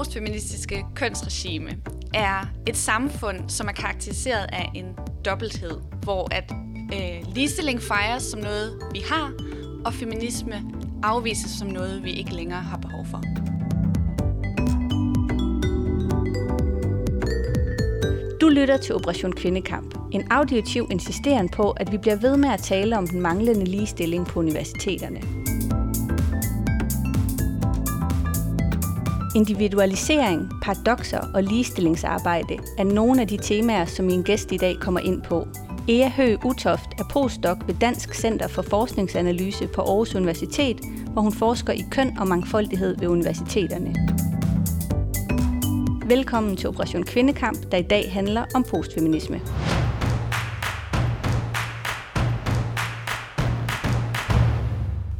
postfeministiske kønsregime er et samfund, som er karakteriseret af en dobbelthed, hvor at øh, ligestilling fejres som noget, vi har, og feminisme afvises som noget, vi ikke længere har behov for. Du lytter til Operation Kvindekamp, en auditiv insisteren på, at vi bliver ved med at tale om den manglende ligestilling på universiteterne. Individualisering, paradoxer og ligestillingsarbejde er nogle af de temaer, som min gæst i dag kommer ind på. Ea Høgh Utoft er postdoc ved Dansk Center for Forskningsanalyse på Aarhus Universitet, hvor hun forsker i køn og mangfoldighed ved universiteterne. Velkommen til Operation Kvindekamp, der i dag handler om postfeminisme.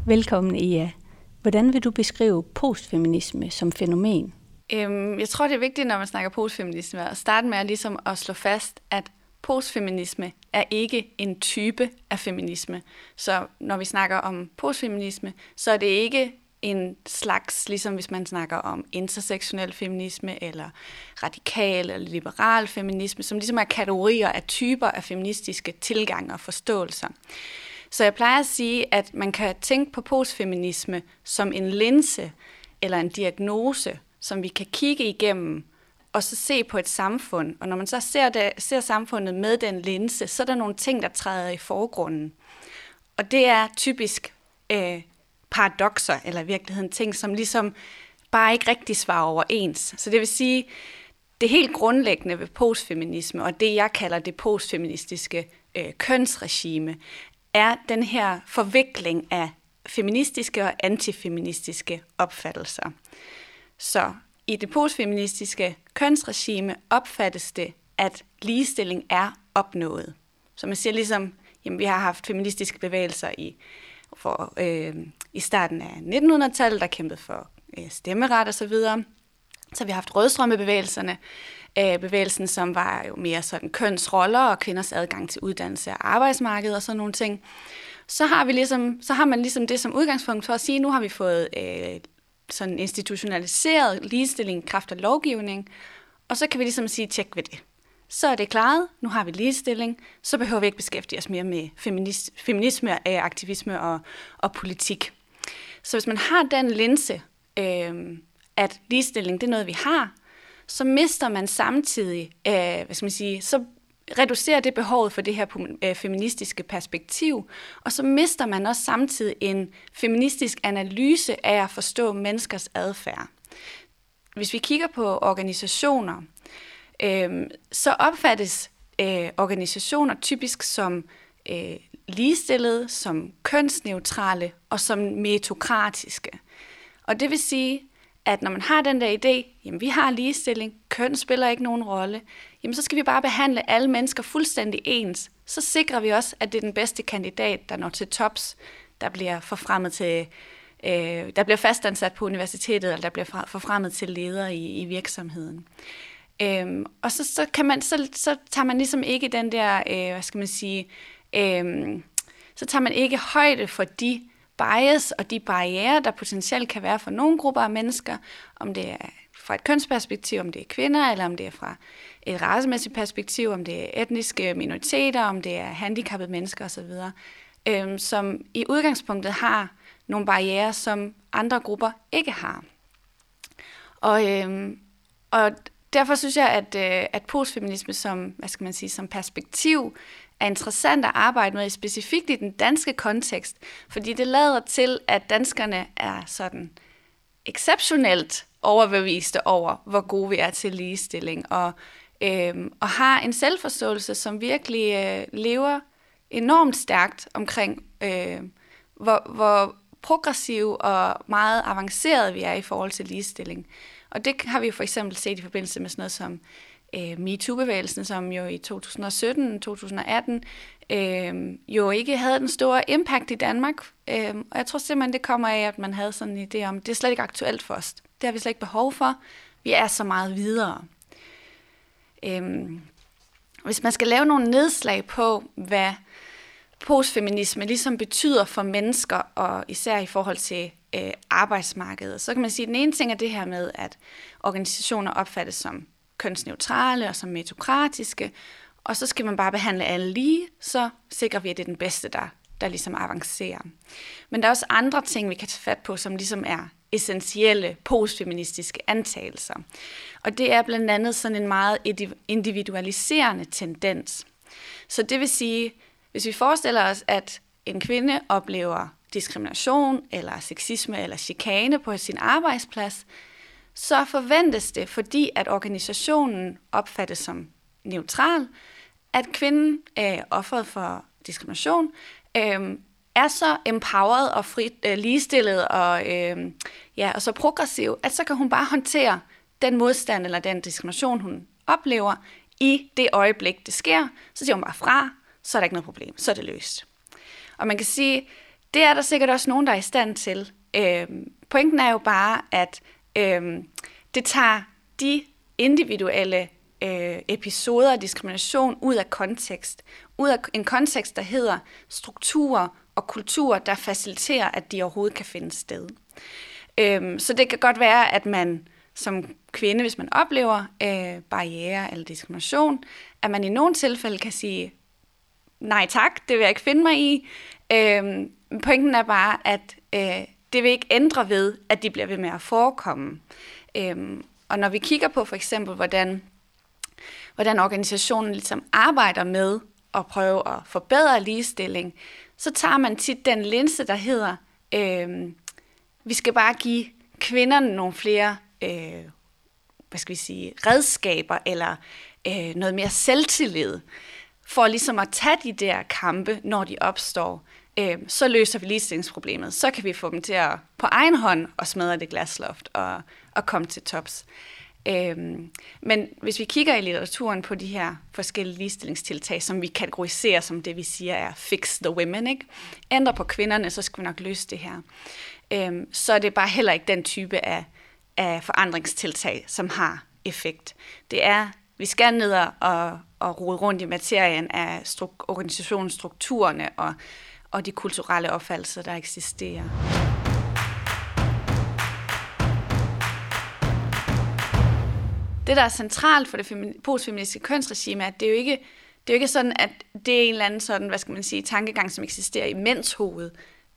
Velkommen, Ea. Hvordan vil du beskrive postfeminisme som fænomen? Øhm, jeg tror, det er vigtigt, når man snakker postfeminisme, at starte med at, ligesom at slå fast, at postfeminisme er ikke en type af feminisme. Så når vi snakker om postfeminisme, så er det ikke en slags, ligesom hvis man snakker om intersektionel feminisme, eller radikal eller liberal feminisme, som ligesom er kategorier af typer af feministiske tilgange og forståelser. Så jeg plejer at sige, at man kan tænke på postfeminisme som en linse eller en diagnose, som vi kan kigge igennem og så se på et samfund. Og når man så ser, det, ser samfundet med den linse, så er der nogle ting, der træder i forgrunden. Og det er typisk øh, paradoxer, eller i virkeligheden ting, som ligesom bare ikke rigtig svarer overens. Så det vil sige, det helt grundlæggende ved postfeminisme, og det jeg kalder det postfeministiske øh, kønsregime, er den her forvikling af feministiske og antifeministiske opfattelser. Så i det postfeministiske kønsregime opfattes det, at ligestilling er opnået. Så man siger ligesom, jamen vi har haft feministiske bevægelser i, for, øh, i starten af 1900-tallet, der kæmpede for øh, stemmeret og så videre. Så vi har haft rødstrømmebevægelserne, øh, bevægelsen, som var jo mere sådan kønsroller og kvinders adgang til uddannelse og arbejdsmarked og sådan nogle ting. Så har, vi ligesom, så har man ligesom det som udgangspunkt for at sige, at nu har vi fået øh, sådan institutionaliseret ligestilling kraft og lovgivning, og så kan vi ligesom sige, tjek ved det. Så er det klaret, nu har vi ligestilling, så behøver vi ikke beskæftige os mere med feminist, feminisme, øh, aktivisme og, og politik. Så hvis man har den linse, øh, at ligestilling det er noget, vi har, så mister man samtidig, øh, hvad skal man sige, så reducerer det behovet for det her øh, feministiske perspektiv, og så mister man også samtidig en feministisk analyse af at forstå menneskers adfærd. Hvis vi kigger på organisationer, øh, så opfattes øh, organisationer typisk som øh, ligestillede, som kønsneutrale og som metokratiske. Og det vil sige, at når man har den der idé, jamen vi har ligestilling, køn spiller ikke nogen rolle, jamen så skal vi bare behandle alle mennesker fuldstændig ens. Så sikrer vi også, at det er den bedste kandidat, der når til tops, der bliver forfremmet til, øh, der bliver fastansat på universitetet, eller der bliver forfremmet til leder i, i virksomheden. Øhm, og så, så, kan man, så, så tager man ligesom ikke den der, øh, hvad skal man sige, øh, så tager man ikke højde for de bias og de barriere, der potentielt kan være for nogle grupper af mennesker, om det er fra et kønsperspektiv, om det er kvinder, eller om det er fra et racemæssigt perspektiv, om det er etniske minoriteter, om det er handicappede mennesker osv., øhm, som i udgangspunktet har nogle barriere, som andre grupper ikke har. Og, øhm, og derfor synes jeg, at, øh, at postfeminisme som, hvad skal man sige, som perspektiv er interessant at arbejde med, specifikt i den danske kontekst, fordi det lader til, at danskerne er sådan exceptionelt overbeviste over, hvor gode vi er til ligestilling, og, øh, og har en selvforståelse, som virkelig øh, lever enormt stærkt omkring, øh, hvor, hvor progressiv og meget avanceret vi er i forhold til ligestilling. Og det har vi jo for eksempel set i forbindelse med sådan noget som øh, MeToo-bevægelsen, som jo i 2017-2018 øh, jo ikke havde den store impact i Danmark. Øh, og jeg tror simpelthen, det kommer af, at man havde sådan en idé om, det er slet ikke aktuelt for os. Det har vi slet ikke behov for. Vi er så meget videre. Øh, hvis man skal lave nogle nedslag på, hvad postfeminisme ligesom betyder for mennesker, og især i forhold til øh, arbejdsmarkedet. Så kan man sige, at den ene ting er det her med, at organisationer opfattes som kønsneutrale og som metokratiske, og så skal man bare behandle alle lige, så sikrer vi, at det er den bedste, der, der ligesom avancerer. Men der er også andre ting, vi kan tage fat på, som ligesom er essentielle postfeministiske antagelser. Og det er blandt andet sådan en meget individualiserende tendens. Så det vil sige, hvis vi forestiller os, at en kvinde oplever diskrimination eller sexisme eller chikane på sin arbejdsplads, så forventes det, fordi at organisationen opfattes som neutral, at kvinden er offeret for diskrimination, øh, er så empowered og frit, øh, ligestillet og, øh, ja, og så progressiv, at så kan hun bare håndtere den modstand eller den diskrimination, hun oplever i det øjeblik, det sker. Så siger hun bare fra, så er der ikke noget problem, så er det løst. Og man kan sige, det er der sikkert også nogen, der er i stand til. Øh, pointen er jo bare, at øh, det tager de individuelle øh, episoder af diskrimination ud af kontekst. Ud af en kontekst, der hedder strukturer og kulturer, der faciliterer, at de overhovedet kan finde sted. Øh, så det kan godt være, at man som kvinde, hvis man oplever øh, barriere eller diskrimination, at man i nogle tilfælde kan sige, nej tak, det vil jeg ikke finde mig i. Øh, pointen er bare, at øh, det vil ikke ændre ved, at de bliver ved med at forekomme. Øhm, og når vi kigger på for eksempel, hvordan, hvordan organisationen ligesom arbejder med at prøve at forbedre ligestilling, så tager man tit den linse, der hedder, øhm, vi skal bare give kvinderne nogle flere øh, hvad skal vi sige, redskaber eller øh, noget mere selvtillid for ligesom at tage de der kampe, når de opstår, øh, så løser vi ligestillingsproblemet. Så kan vi få dem til at på egen hånd og smadre det glasloft og, og komme til tops. Øhm, men hvis vi kigger i litteraturen på de her forskellige ligestillingstiltag, som vi kategoriserer som det, vi siger er fix the women, ikke? ændre på kvinderne, så skal vi nok løse det her. Øhm, så er det bare heller ikke den type af, af forandringstiltag, som har effekt. Det er, vi skal ned og, og rode rundt i materien af stru- organisationsstrukturerne og, og de kulturelle opfattelser, der eksisterer. Det, der er centralt for det postfeministiske kønsregime, er, at det er jo ikke det er jo ikke sådan, at det er en eller anden sådan, hvad skal man sige, tankegang, som eksisterer i mænds hoved.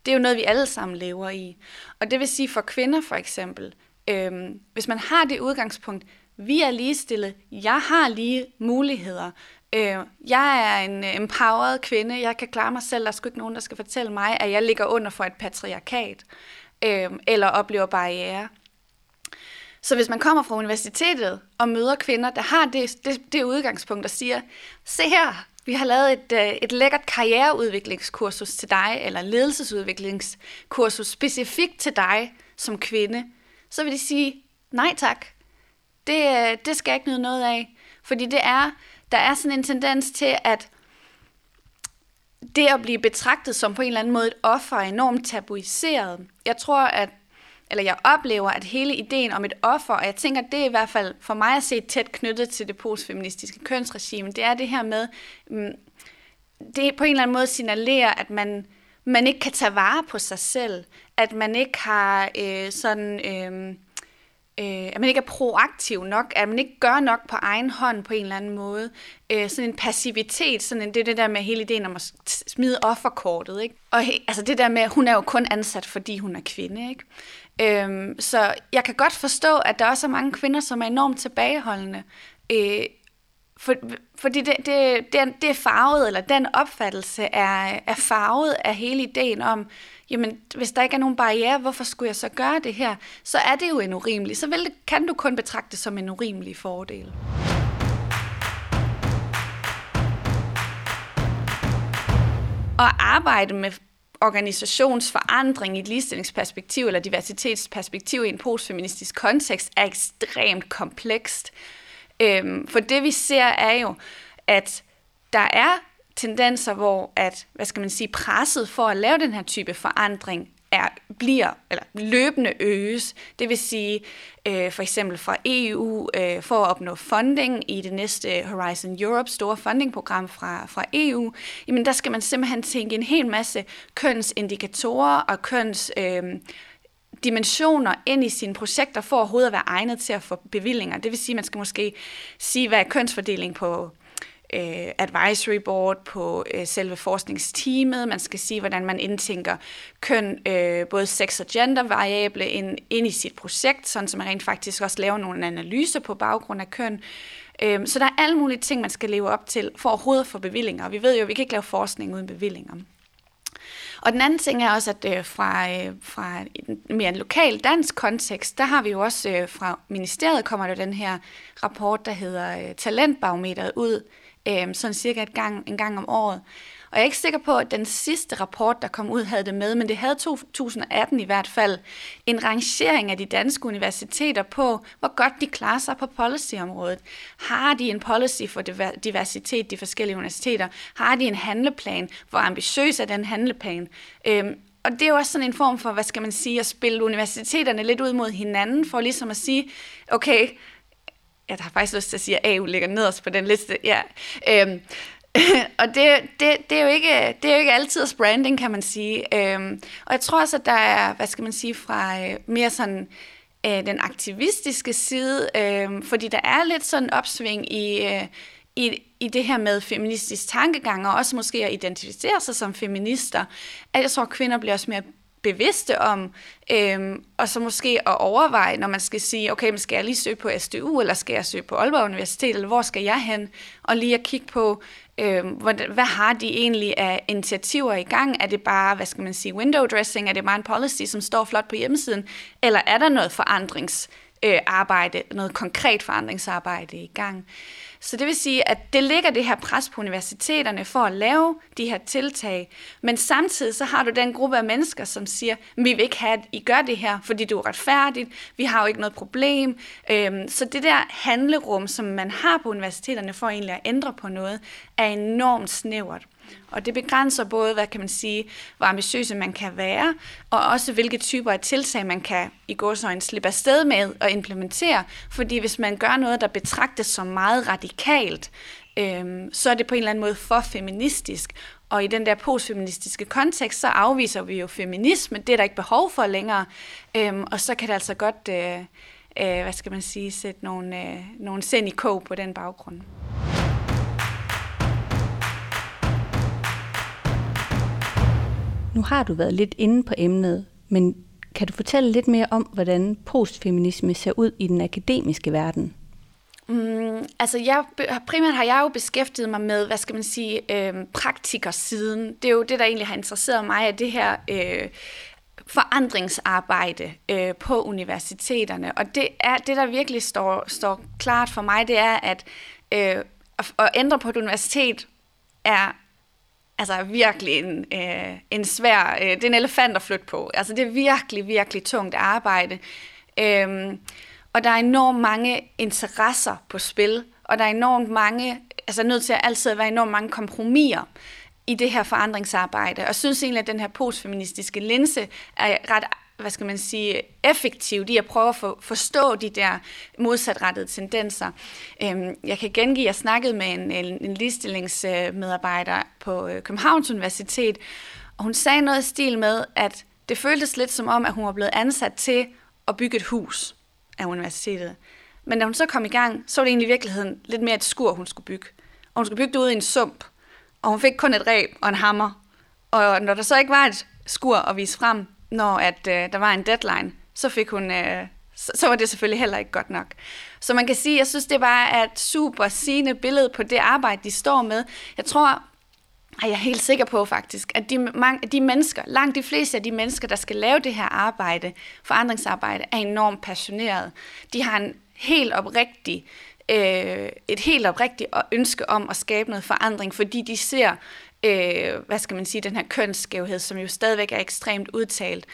Det er jo noget, vi alle sammen lever i. Og det vil sige for kvinder for eksempel, øhm, hvis man har det udgangspunkt, vi er ligestillet, jeg har lige muligheder, øh, jeg er en øh, empowered kvinde, jeg kan klare mig selv, der er sgu ikke nogen, der skal fortælle mig, at jeg ligger under for et patriarkat, øh, eller oplever barriere. Så hvis man kommer fra universitetet og møder kvinder, der har det, det, det udgangspunkt og siger, se her, vi har lavet et, øh, et lækkert karriereudviklingskursus til dig, eller ledelsesudviklingskursus specifikt til dig som kvinde, så vil de sige, nej tak, det, øh, det skal jeg ikke nyde noget af. Fordi det er, der er sådan en tendens til, at det at blive betragtet som på en eller anden måde et offer er enormt tabuiseret. Jeg tror, at eller jeg oplever, at hele ideen om et offer, og jeg tænker, det er i hvert fald for mig at se tæt knyttet til det postfeministiske kønsregime, det er det her med, mm, det på en eller anden måde signalerer, at man, man ikke kan tage vare på sig selv, at man ikke har øh, sådan... Øh, øh, at man ikke er proaktiv nok, at man ikke gør nok på egen hånd på en eller anden måde. Øh, sådan en passivitet, sådan en, det er det der med hele ideen om at smide offerkortet. Ikke? Og he, altså det der med, hun er jo kun ansat, fordi hun er kvinde. Ikke? Øh, så jeg kan godt forstå, at der også er mange kvinder, som er enormt tilbageholdende. Øh, for, fordi det, det, det, er, det er farvet, eller den opfattelse er, er farvet af hele ideen om, jamen hvis der ikke er nogen barriere, hvorfor skulle jeg så gøre det her? Så er det jo en urimelig. Så vil det, kan du kun betragte det som en urimelig fordel. At arbejde med organisationsforandring i et ligestillingsperspektiv eller diversitetsperspektiv i en postfeministisk kontekst er ekstremt komplekst. Øhm, for det vi ser er jo, at der er tendenser, hvor at, hvad skal man sige, presset for at lave den her type forandring er, bliver eller løbende øges. Det vil sige øh, for eksempel fra EU øh, for at opnå funding i det næste Horizon Europe store fundingprogram fra, fra EU, jamen der skal man simpelthen tænke en hel masse kønsindikatorer og køns øh, dimensioner ind i sine projekter for overhovedet at være egnet til at få bevillinger. Det vil sige, at man skal måske sige, hvad er kønsfordeling på øh, advisory board, på øh, selve forskningsteamet. Man skal sige, hvordan man indtænker køn, øh, både sex- og gender-variable ind, ind i sit projekt, sådan så man rent faktisk også laver nogle analyser på baggrund af køn. Øh, så der er alle mulige ting, man skal leve op til for overhovedet at få bevillinger. Og vi ved jo, at vi kan ikke lave forskning uden bevillinger. Og den anden ting er også, at øh, fra, øh, fra en mere lokal dansk kontekst, der har vi jo også øh, fra ministeriet kommer der den her rapport, der hedder øh, Talentbarometeret ud, øh, sådan cirka et gang, en gang om året. Og jeg er ikke sikker på, at den sidste rapport, der kom ud, havde det med, men det havde 2018 i hvert fald en rangering af de danske universiteter på, hvor godt de klarer sig på policyområdet. Har de en policy for diversitet, de forskellige universiteter? Har de en handleplan? Hvor ambitiøs er den handleplan? Øhm, og det er jo også sådan en form for, hvad skal man sige, at spille universiteterne lidt ud mod hinanden, for ligesom at sige, okay, jeg har faktisk lyst til at sige, at AU ligger nederst på den liste. Ja. Øhm, og det, det, det, er jo ikke, det er jo ikke altid branding, kan man sige. Øhm, og jeg tror også, at der er, hvad skal man sige, fra øh, mere sådan øh, den aktivistiske side, øh, fordi der er lidt sådan opsving i, øh, i, i det her med feministisk tankegang, og også måske at identificere sig som feminister, at jeg tror, at kvinder bliver også mere bevidste om, øhm, og så måske at overveje, når man skal sige, okay, men skal jeg lige søge på SDU, eller skal jeg søge på Aalborg Universitet, eller hvor skal jeg hen, og lige at kigge på, Øh, hvad, hvad har de egentlig af initiativer i gang? Er det bare, hvad skal man sige, window dressing? Er det bare en policy, som står flot på hjemmesiden? Eller er der noget forandrings øh, noget konkret forandringsarbejde i gang? Så det vil sige, at det ligger det her pres på universiteterne for at lave de her tiltag, men samtidig så har du den gruppe af mennesker, som siger, vi vil ikke have, at I gør det her, fordi det er retfærdigt, vi har jo ikke noget problem. Øhm, så det der handlerum, som man har på universiteterne for egentlig at ændre på noget, er enormt snævert. Og det begrænser både, hvad kan man sige, hvor ambitiøse man kan være, og også hvilke typer af tiltag man kan i gåsøjne slippe afsted med at implementere. Fordi hvis man gør noget, der betragtes som meget radikalt, øhm, så er det på en eller anden måde for feministisk. Og i den der postfeministiske kontekst, så afviser vi jo feminisme. Det er der ikke behov for længere. Øhm, og så kan det altså godt, øh, øh, hvad skal man sige, sætte nogle, øh, nogle sind i kog på den baggrund. Nu har du været lidt inde på emnet, men kan du fortælle lidt mere om, hvordan postfeminisme ser ud i den akademiske verden? Mm, altså jeg, primært har jeg jo beskæftiget mig med, hvad skal man sige, øh, praktikersiden. Det er jo det, der egentlig har interesseret mig, at det her øh, forandringsarbejde øh, på universiteterne. Og det er det, der virkelig står, står klart for mig, det er, at øh, at, ændre på et universitet er altså virkelig en, øh, en svær, øh, det er en elefant at flytte på. Altså det er virkelig, virkelig tungt arbejde. Øhm, og der er enormt mange interesser på spil, og der er enormt mange, altså nødt til at altid være enormt mange kompromiser i det her forandringsarbejde. Og jeg synes egentlig, at den her postfeministiske linse er ret hvad skal man sige, effektivt i at prøve at for, forstå de der modsatrettede tendenser. Øhm, jeg kan gengive, at jeg snakkede med en, en, en ligestillingsmedarbejder på øh, Københavns Universitet, og hun sagde noget i stil med, at det føltes lidt som om, at hun var blevet ansat til at bygge et hus af universitetet. Men da hun så kom i gang, så var det egentlig i virkeligheden lidt mere et skur, hun skulle bygge. Og hun skulle bygge det ud i en sump, og hun fik kun et reb og en hammer. Og når der så ikke var et skur at vise frem, når at, øh, der var en deadline, så fik hun... Øh, så, så var det selvfølgelig heller ikke godt nok. Så man kan sige, jeg synes, det var et super sigende billede på det arbejde, de står med. Jeg tror, og jeg er helt sikker på faktisk, at de, mange, de mennesker, langt de fleste af de mennesker, der skal lave det her arbejde, forandringsarbejde, er enormt passionerede. De har en helt oprigtig, øh, et helt oprigtigt ønske om at skabe noget forandring, fordi de ser øh, hvad skal man sige, den her kønsskævhed, som jo stadigvæk er ekstremt udtalt,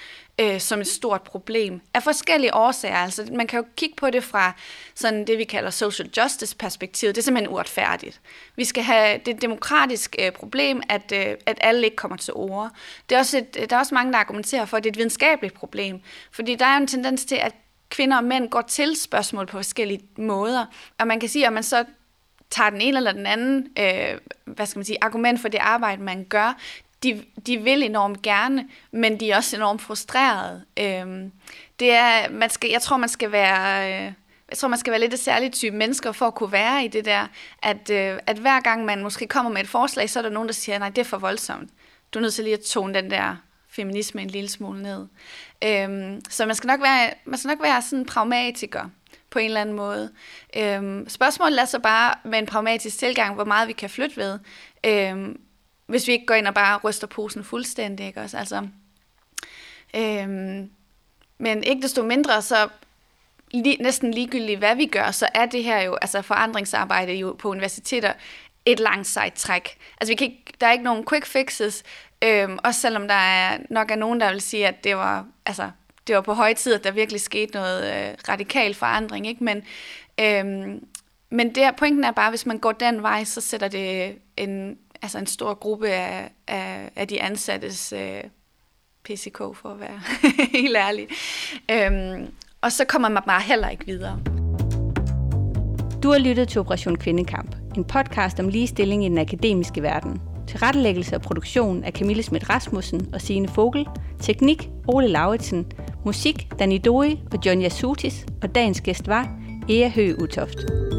øh, som et stort problem. Af forskellige årsager. Altså, man kan jo kigge på det fra sådan det, vi kalder social justice perspektivet. Det er simpelthen uretfærdigt. Vi skal have det demokratiske demokratisk øh, problem, at, øh, at alle ikke kommer til ord. Det er også et, der er også mange, der argumenterer for, at det er et videnskabeligt problem. Fordi der er en tendens til, at kvinder og mænd går til spørgsmål på forskellige måder. Og man kan sige, at man så tager den ene eller den anden øh, hvad skal man sige, argument for det arbejde, man gør, de, de vil enormt gerne, men de er også enormt frustrerede. Øh, det er, man skal, jeg tror, man skal være... Øh, jeg tror, man skal være lidt et særligt type mennesker for at kunne være i det der, at, øh, at hver gang man måske kommer med et forslag, så er der nogen, der siger, nej, det er for voldsomt. Du er nødt til lige at tone den der feminisme en lille smule ned. Øhm, så man skal nok være, man skal nok være sådan en pragmatiker på en eller anden måde. Øhm, spørgsmålet er så bare med en pragmatisk tilgang, hvor meget vi kan flytte ved, øhm, hvis vi ikke går ind og bare ryster posen fuldstændig. Ikke også? Altså, øhm, men ikke desto mindre, så lige, næsten ligegyldigt, hvad vi gør, så er det her jo, altså forandringsarbejde jo på universiteter, et langt sejt træk. Altså vi kan ikke, der er ikke nogen quick fixes, øhm, også selvom der er nok er nogen, der vil sige, at det var, altså, det var på høje tid, at der virkelig skete noget øh, radikal forandring. Ikke? Men, øhm, men der, pointen er bare, at hvis man går den vej, så sætter det en, altså en stor gruppe af, af, af de ansattes øh, PCK, for at være helt ærlig. Øhm, og så kommer man bare heller ikke videre. Du har lyttet til Operation Kvindekamp, en podcast om ligestilling i den akademiske verden. Tilrettelæggelse og produktion af Camille Schmidt Rasmussen og Signe Fogel. Teknik Ole Lauritsen. Musik Danny Doi og John Yasutis. Og dagens gæst var Ea Høgh Utoft.